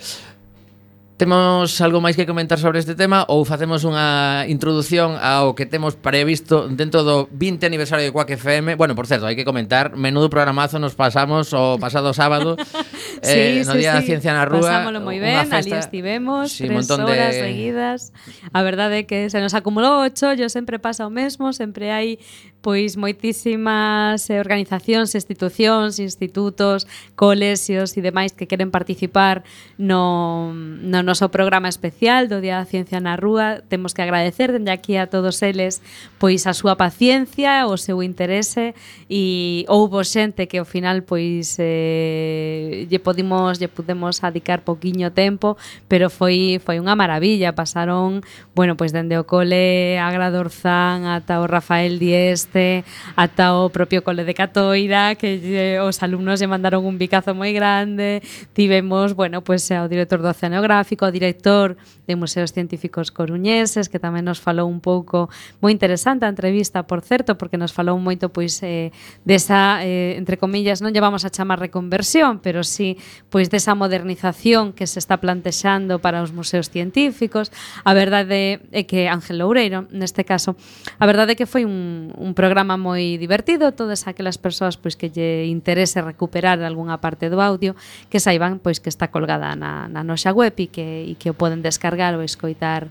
Temos algo máis que comentar sobre este tema ou facemos unha introdución ao que temos previsto dentro do 20 aniversario de Quack FM. Bueno, por certo, hai que comentar, menudo programazo nos pasamos o pasado sábado eh, sí, no sí, día sí. da ciencia na rúa. Pasámolo moi ben, ali estivemos, sí, tres horas de... seguidas. A verdade é que se nos acumulou o chollo, sempre pasa o mesmo, sempre hai pois moitísimas eh, organizacións, institucións, institutos, colexios e demais que queren participar no, no noso programa especial do Día da Ciencia na Rúa. Temos que agradecer dende aquí a todos eles pois a súa paciencia, o seu interese e houbo xente que ao final pois eh, lle podimos lle pudemos adicar poquiño tempo, pero foi foi unha maravilla, pasaron, bueno, pois dende o cole a Gradorzán ata o Rafael Dieste, ata o propio cole de Catoira, que lle, os alumnos lle mandaron un bicazo moi grande. Tivemos, bueno, pois ao director do Oceanográfico, ao director de Museos Científicos Coruñeses, que tamén nos falou un pouco moi interesante a entrevista, por certo, porque nos falou moito pois eh, desa eh, entre comillas, non llevamos a chamar reconversión, pero si sí Pois desa modernización que se está plantexando para os museos científicos. A verdade é que Ángel Loureiro, neste caso, a verdade é que foi un, un programa moi divertido, todas aquelas persoas pois que lle interese recuperar algunha parte do audio, que saiban pois que está colgada na, na nosa web e que, e que o poden descargar ou escoitar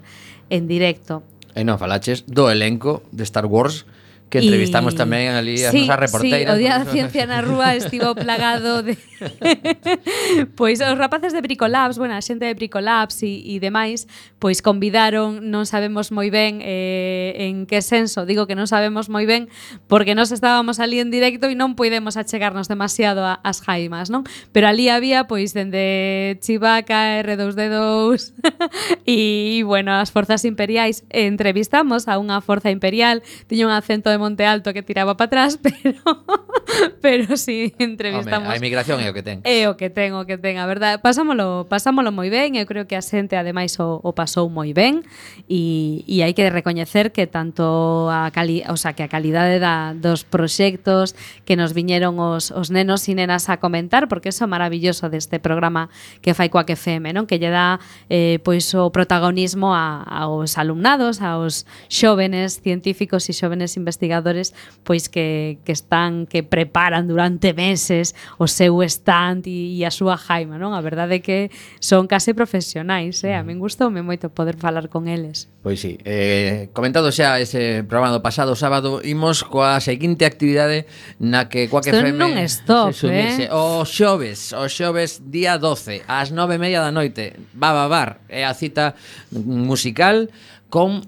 en directo. E non falaches do elenco de Star Wars, Que entrevistamos y... tamén ali as sí, nosas reporteiras. Sí, o Día da Ciencia na Rúa estivo plagado de... pois os rapaces de Bricolabs, bueno, a xente de Bricolabs e, e demais, pois convidaron, non sabemos moi ben eh, en que senso, digo que non sabemos moi ben, porque nos estábamos ali en directo e non podemos achegarnos demasiado a, as jaimas, non? Pero ali había, pois, dende Chivaca, R2D2 e, bueno, as forzas imperiais. Entrevistamos a unha forza imperial, tiña un acento de Monte Alto que tiraba para atrás, pero pero si sí, entrevistamos a emigración é o que ten. É o que ten, o que ten, a verdade. Pasámolo, pasámolo moi ben, eu creo que a xente ademais o, o pasou moi ben e, e hai que recoñecer que tanto a cali, o sea, que a calidade da, dos proxectos que nos viñeron os, os nenos e nenas a comentar, porque eso é maravilloso deste programa que fai coa FM, non? Que lle dá eh, pois o protagonismo a, aos alumnados, aos xóvenes científicos e xóvenes investigadores investigadores pois que, que están que preparan durante meses o seu stand e, e a súa jaima, non? A verdade é que son case profesionais, eh? A min mm. gustoume moito poder falar con eles. Pois sí, eh, comentado xa ese programa do pasado sábado, imos coa seguinte actividade na que Coaque Isto FM non stop, se sumise. Eh? O xoves, o xoves día 12, ás 9:30 da noite, va va bar, é a cita musical con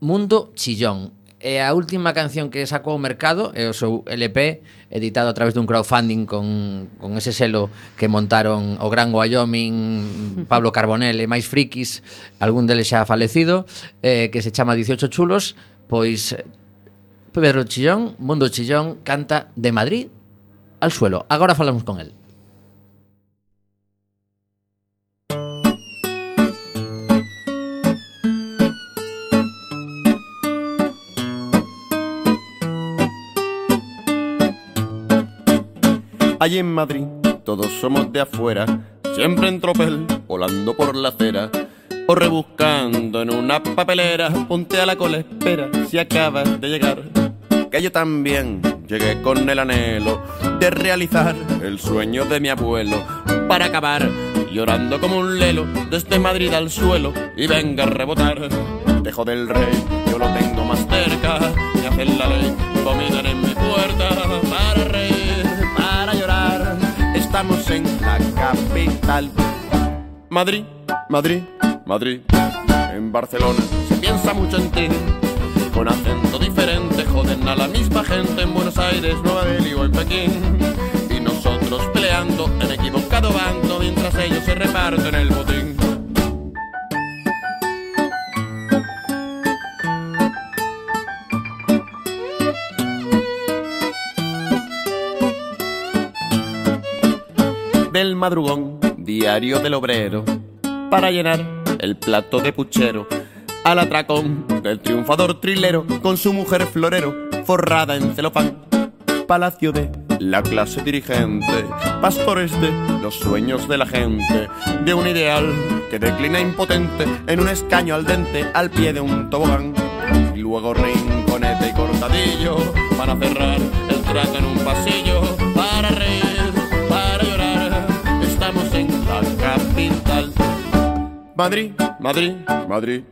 Mundo Chillón E a última canción que sacou ao mercado é o seu LP editado a través dun crowdfunding con, con ese selo que montaron o Gran Wyoming, Pablo Carbonell e máis frikis, algún deles xa falecido, eh, que se chama 18 chulos, pois Pedro Chillón, Mundo Chillón, canta de Madrid al suelo. Agora falamos con él. Allí en Madrid todos somos de afuera, siempre en tropel, volando por la acera o rebuscando en una papelera. Ponte a la cola, espera si acabas de llegar. Que yo también llegué con el anhelo de realizar el sueño de mi abuelo para acabar llorando como un lelo desde Madrid al suelo y venga a rebotar. Dejo del rey, yo lo tengo más cerca, me hacen la ley, vomitan en En la capital. Madrid, Madrid, Madrid. En Barcelona se piensa mucho en ti. Con acento diferente joden a la misma gente en Buenos Aires, Nueva Delhi o en Pekín. Y nosotros peleando en equivocado bando mientras ellos se reparten el botín. Del madrugón, diario del obrero, para llenar el plato de puchero. Al atracón del triunfador trilero con su mujer florero forrada en celofán. Palacio de la clase dirigente, pastores de los sueños de la gente, de un ideal que declina impotente en un escaño al dente al pie de un tobogán. Y luego rinconete y cortadillo para cerrar el trato en un pasillo, Madrid, Madrid, Madrid.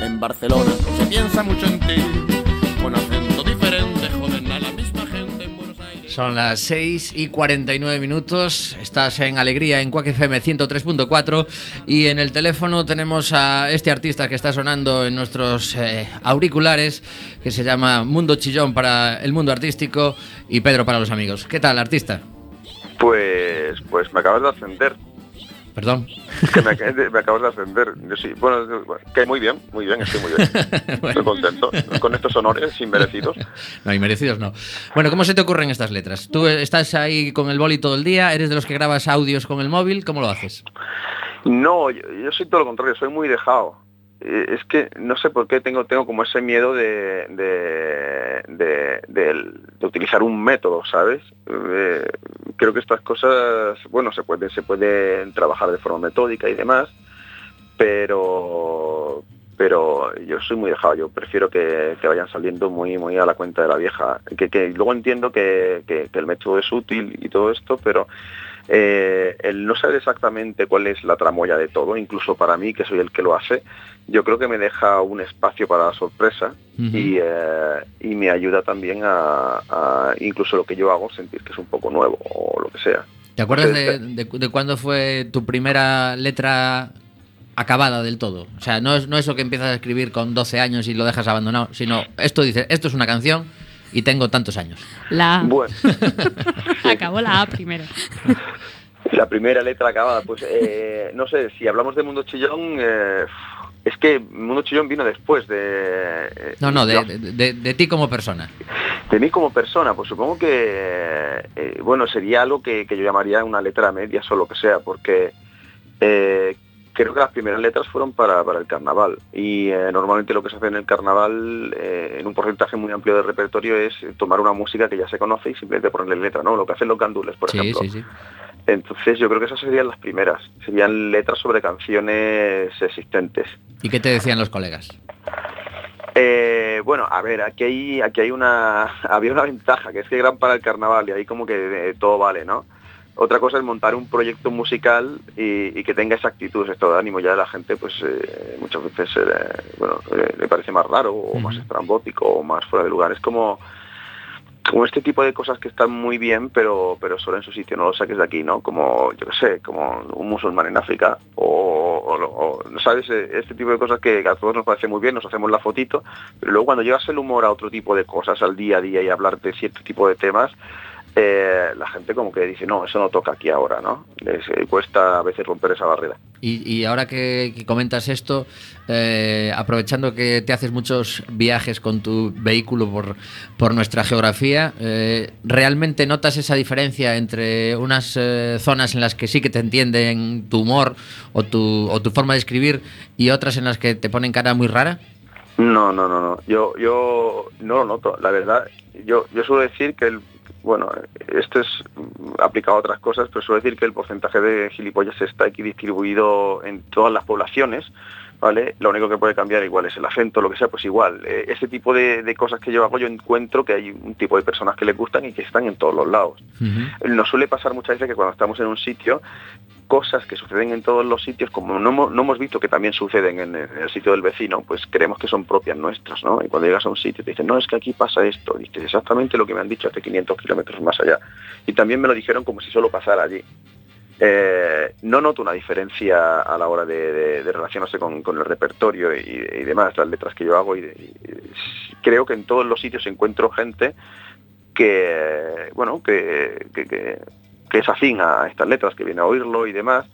En Barcelona se piensa mucho en ti. Con acento diferente, joden a la misma gente en Buenos Aires. Son las 6 y 49 minutos. Estás en Alegría en Quack FM 103.4 y en el teléfono tenemos a este artista que está sonando en nuestros eh, auriculares que se llama Mundo Chillón para el mundo artístico y Pedro para los amigos. ¿Qué tal, artista? Pues, pues me acabas de ascender. Perdón. Que me, me acabas de ascender. Yo sí, bueno, que muy bien, muy bien, estoy muy bien. Estoy contento con estos honores inmerecidos. No, inmerecidos no. Bueno, ¿cómo se te ocurren estas letras? ¿Tú estás ahí con el boli todo el día? ¿Eres de los que grabas audios con el móvil? ¿Cómo lo haces? No, yo, yo soy todo lo contrario, soy muy dejado. Eh, Es que no sé por qué tengo, tengo como ese miedo de, de, de- utilizar un método, ¿sabes? Eh, creo que estas cosas, bueno, se pueden, se pueden trabajar de forma metódica y demás, pero pero yo soy muy dejado, yo prefiero que, vayan saliendo muy muy a la cuenta de la vieja. Que, que luego entiendo que- que el método es útil y todo esto, pero eh, el no saber exactamente cuál es la tramoya de todo, incluso para mí, que soy el que lo hace, yo creo que me deja un espacio para la sorpresa y, eh, y me ayuda también a, a incluso lo que yo hago sentir que es un poco nuevo o lo que sea. ¿Te acuerdas de, de cuándo fue tu primera letra acabada del todo? O sea, no es, no eso que empiezas a escribir con 12 años y lo dejas abandonado, sino esto dice, esto es una canción y tengo tantos años. La A. Bueno, Acabó la A primero. la primera letra acabada, pues eh, no sé, si hablamos de Mundo Chillón, eh, es que Mundo Chillón vino después de... eh, No, no, de, de- de- de ti como persona. De mí como persona, pues supongo que, eh, bueno, sería algo que, que yo llamaría una letra media o lo que sea, porque eh, creo que las primeras letras fueron para, para el carnaval y eh, normalmente lo que se hace en el carnaval, eh, en un porcentaje muy amplio de repertorio, es tomar una música que ya se conoce y simplemente ponerle letra, ¿no? Lo que hacen los gandules, por sí, ejemplo. sí, sí. Entonces yo creo que esas serían las primeras, serían letras sobre canciones existentes. ¿Y qué te decían los colegas? Eh, bueno, a ver, aquí hay, aquí hay una, había una ventaja, que es que gran para el carnaval y ahí como que todo vale, ¿no? Otra cosa es montar un proyecto musical y, y que tenga esa actitud, ese estado de ánimo. Ya la gente, pues eh, muchas veces, eh, bueno, eh, le parece más raro o más estrambótico o más fuera de lugar. Es como, como este tipo de cosas que están muy bien, pero, pero solo en su sitio, no lo saques de aquí, ¿no? Como, yo qué sé, como un musulmán en África o, o, lo- o, ¿sabes? Eh, Este tipo de cosas que a todos nos parece muy bien, nos hacemos la fotito, pero luego cuando llevas el humor a otro tipo de cosas, al día a día y hablar de cierto tipo de temas, eh, la gente como que dice, no, eso no toca aquí ahora, ¿no? Les eh, cuesta a veces romper esa barrera. Y, y ahora que, que comentas esto, eh, aprovechando que te haces muchos viajes con tu vehículo por, por nuestra geografía, ¿realmente notas esa diferencia entre unas zonas en las que sí que te entienden tu humor o tu, o tu forma de escribir y otras en las que te ponen cara muy rara? No, no, no, no. Yo, yo no lo noto. La verdad, yo, yo suelo decir que el, bueno, esto es mm, aplicado a otras cosas, pero suelo decir que el porcentaje de gilipollas está aquí distribuido en todas las poblaciones, ¿vale? Lo único que puede cambiar igual es el acento, lo que sea, pues igual. Eh, ese tipo de, de cosas que yo hago, yo encuentro que hay un tipo de personas que les gustan y que están en todos los lados. Nos suele pasar muchas veces que cuando estamos en un sitio, cosas que suceden en todos los sitios, como no hemos, no hemos visto que también suceden en, el- en el sitio del vecino, pues creemos que son propias nuestras, ¿no? Y cuando llegas a un sitio te dicen, no, es que aquí pasa esto, dices exactamente lo que me han dicho hace 500 kilómetros más allá. Y también me lo dijeron como si solo pasara allí. Eh, no noto una diferencia a la hora de, relacionarse con, el repertorio y, demás, las letras que yo hago. Y, creo que en todos los sitios encuentro gente que, bueno, que, que- que- es afín a estas letras, que viene a oírlo y demás.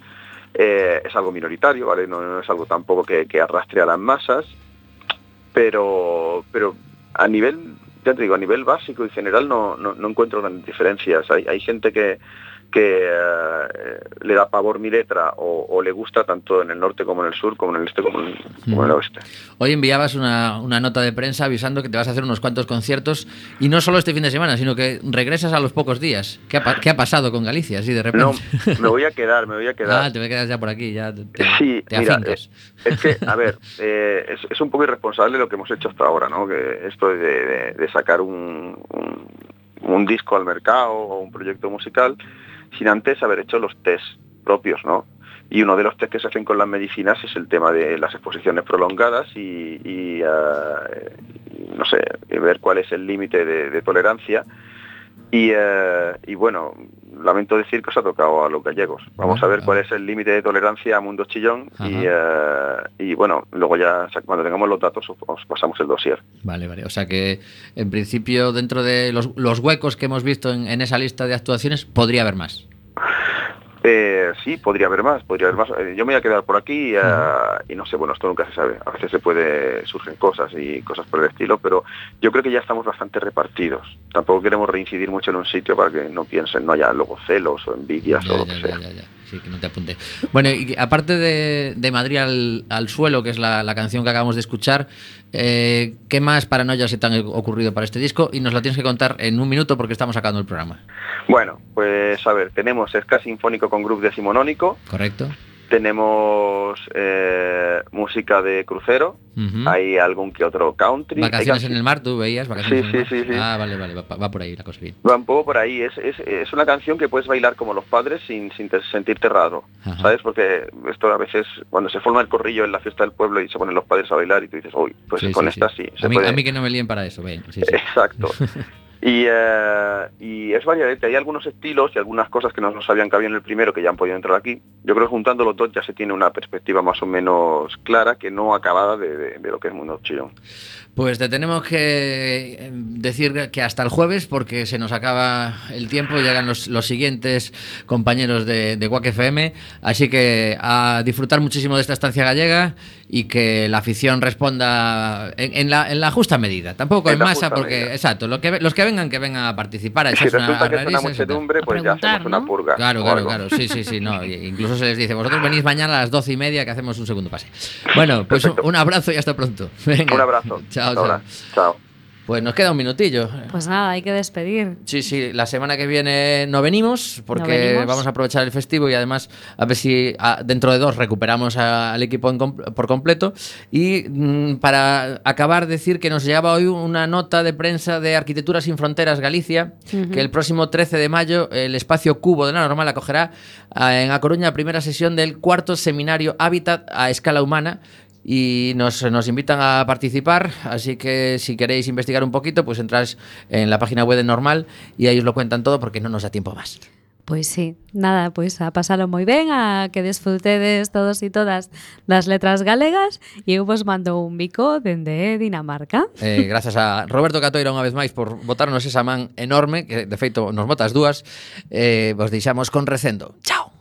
Eh, es algo minoritario, ¿vale? No, es algo tampoco que, arrastre a las masas, pero, pero a nivel, ya te digo, a nivel básico y general no, no, encuentro grandes diferencias. Hay gente que, que eh, le da pavor mi letra o, o le gusta tanto en el norte como en el sur, como en el este como en, como en el oeste. Hoy enviabas una, una nota de prensa avisando que te vas a hacer unos cuantos conciertos y no solo este fin de semana, sino que regresas a los pocos días. ¿Qué ha, qué ha pasado con Galicia así de repente? No, me voy a quedar, me voy a quedar. ah, te quedas ya por aquí, ya te, Sí, te mira, afincas. eh, es que, a ver, eh, es, es un poco irresponsable lo que hemos hecho hasta ahora, ¿no? Que esto de, de- de sacar un, un- un disco al mercado o un proyecto musical sin antes haber hecho los test propios, ¿no? y uno de los test que se hacen con las medicinas es el tema de las exposiciones prolongadas y, y, no sé, ver cuál es el límite de, tolerancia. Y, y bueno, lamento decir que os ha tocado a los gallegos. Vamos a ver cuál es el límite de tolerancia a Mundo Chillón y, eh, y bueno, luego ya cuando tengamos los datos os, os pasamos el dossier. Vale, vale. O sea que en principio dentro de los, los huecos que hemos visto en, en esa lista de actuaciones podría haber más. Eh, sí, podría haber más, podría haber más. Eh, yo me voy a quedar por aquí eh, y no sé, bueno, esto nunca se sabe. A veces se puede, surgen cosas y cosas por el estilo, pero yo creo que ya estamos bastante repartidos. Tampoco queremos reincidir mucho en un sitio para que no piensen, no haya luego celos o envidias Ya, o lo ya, que sea. ya, ya. Sí, que no te apunte. Bueno, y aparte de, de Madrid al, al suelo, que es la, la canción que acabamos de escuchar, eh, ¿qué más paranoias se te han ocurrido para este disco? Y nos lo tienes que contar en un minuto porque estamos sacando el programa. Bueno, pues a ver, tenemos ska sinfónico con grupo decimonónico, ¿Correcto? Tenemos eh, música de crucero, hay algún que otro country. Vacaciones en el mar, tú veías, vacaciones Sí, en el sí, mar. sí, sí. Ah, vale, vale, va, va por ahí la cosa bien. Va un poco por ahí, es, es, es una canción que puedes bailar como los padres sin, sin te- sentirte raro, Ajá. ¿sabes? Porque esto a veces, cuando se forma el corrillo en la fiesta del pueblo y se ponen los padres a bailar y tú dices, uy, pues con esta sí. se A mí, puede- a mí que no me líen para eso, ven. Exacto. Y, eh, y es variadete, hay algunos estilos y algunas cosas que no nos sabían que había en el primero que ya han podido entrar aquí. Yo creo que juntando los dos ya se tiene una perspectiva más o menos clara que no acabada de, de- lo que es Mundo Chillón. Pues te tenemos que eh, decir que hasta el jueves, porque se nos acaba el tiempo, llegan los, los siguientes compañeros de, de Wack FM, así que a disfrutar muchísimo de esta estancia gallega y que la afición responda en, en la, en la justa medida, tampoco en, masa, porque, medida. exacto, lo que, los que vengan, que vengan a participar, a Si echarse resulta que es una muchedumbre, pues ya preguntar, hacemos una ¿no? purga. Claro, claro, algo. claro. Sí, sí, sí. No. y- Incluso se les dice, vosotros venís mañana a las doce y media que hacemos un segundo pase. Bueno, pues Perfecto. un abrazo y hasta pronto. Venga. Un abrazo. Chao, Chao. ahora. Chao. Pues nos queda un minutillo. Pues nada, hay que despedir. Sí, sí, la semana que viene no venimos porque No venimos. vamos a aprovechar el festivo y además a ver si ah, dentro de dos recuperamos a- al equipo en por completo. Y mm, para acabar, decir que nos llegaba hoy una nota de prensa de Arquitectura sin Fronteras Galicia, que el próximo 13 de mayo el espacio Cubo de la Normal acogerá ah, en A Coruña la primera sesión del cuarto seminario Hábitat a escala humana y nos, nos, invitan a participar, así que si queréis investigar un poquito, pues entráis en la página web de Normal y ahí os lo cuentan todo porque no nos da tiempo más. Pois sí, nada, pois a pasalo moi ben, a que desfrutedes todos e todas das letras galegas e eu vos mando un bico dende Dinamarca. Eh, gracias a Roberto Catoira unha vez máis por botarnos esa man enorme, que de feito nos botas dúas, eh, vos deixamos con recendo. Chao!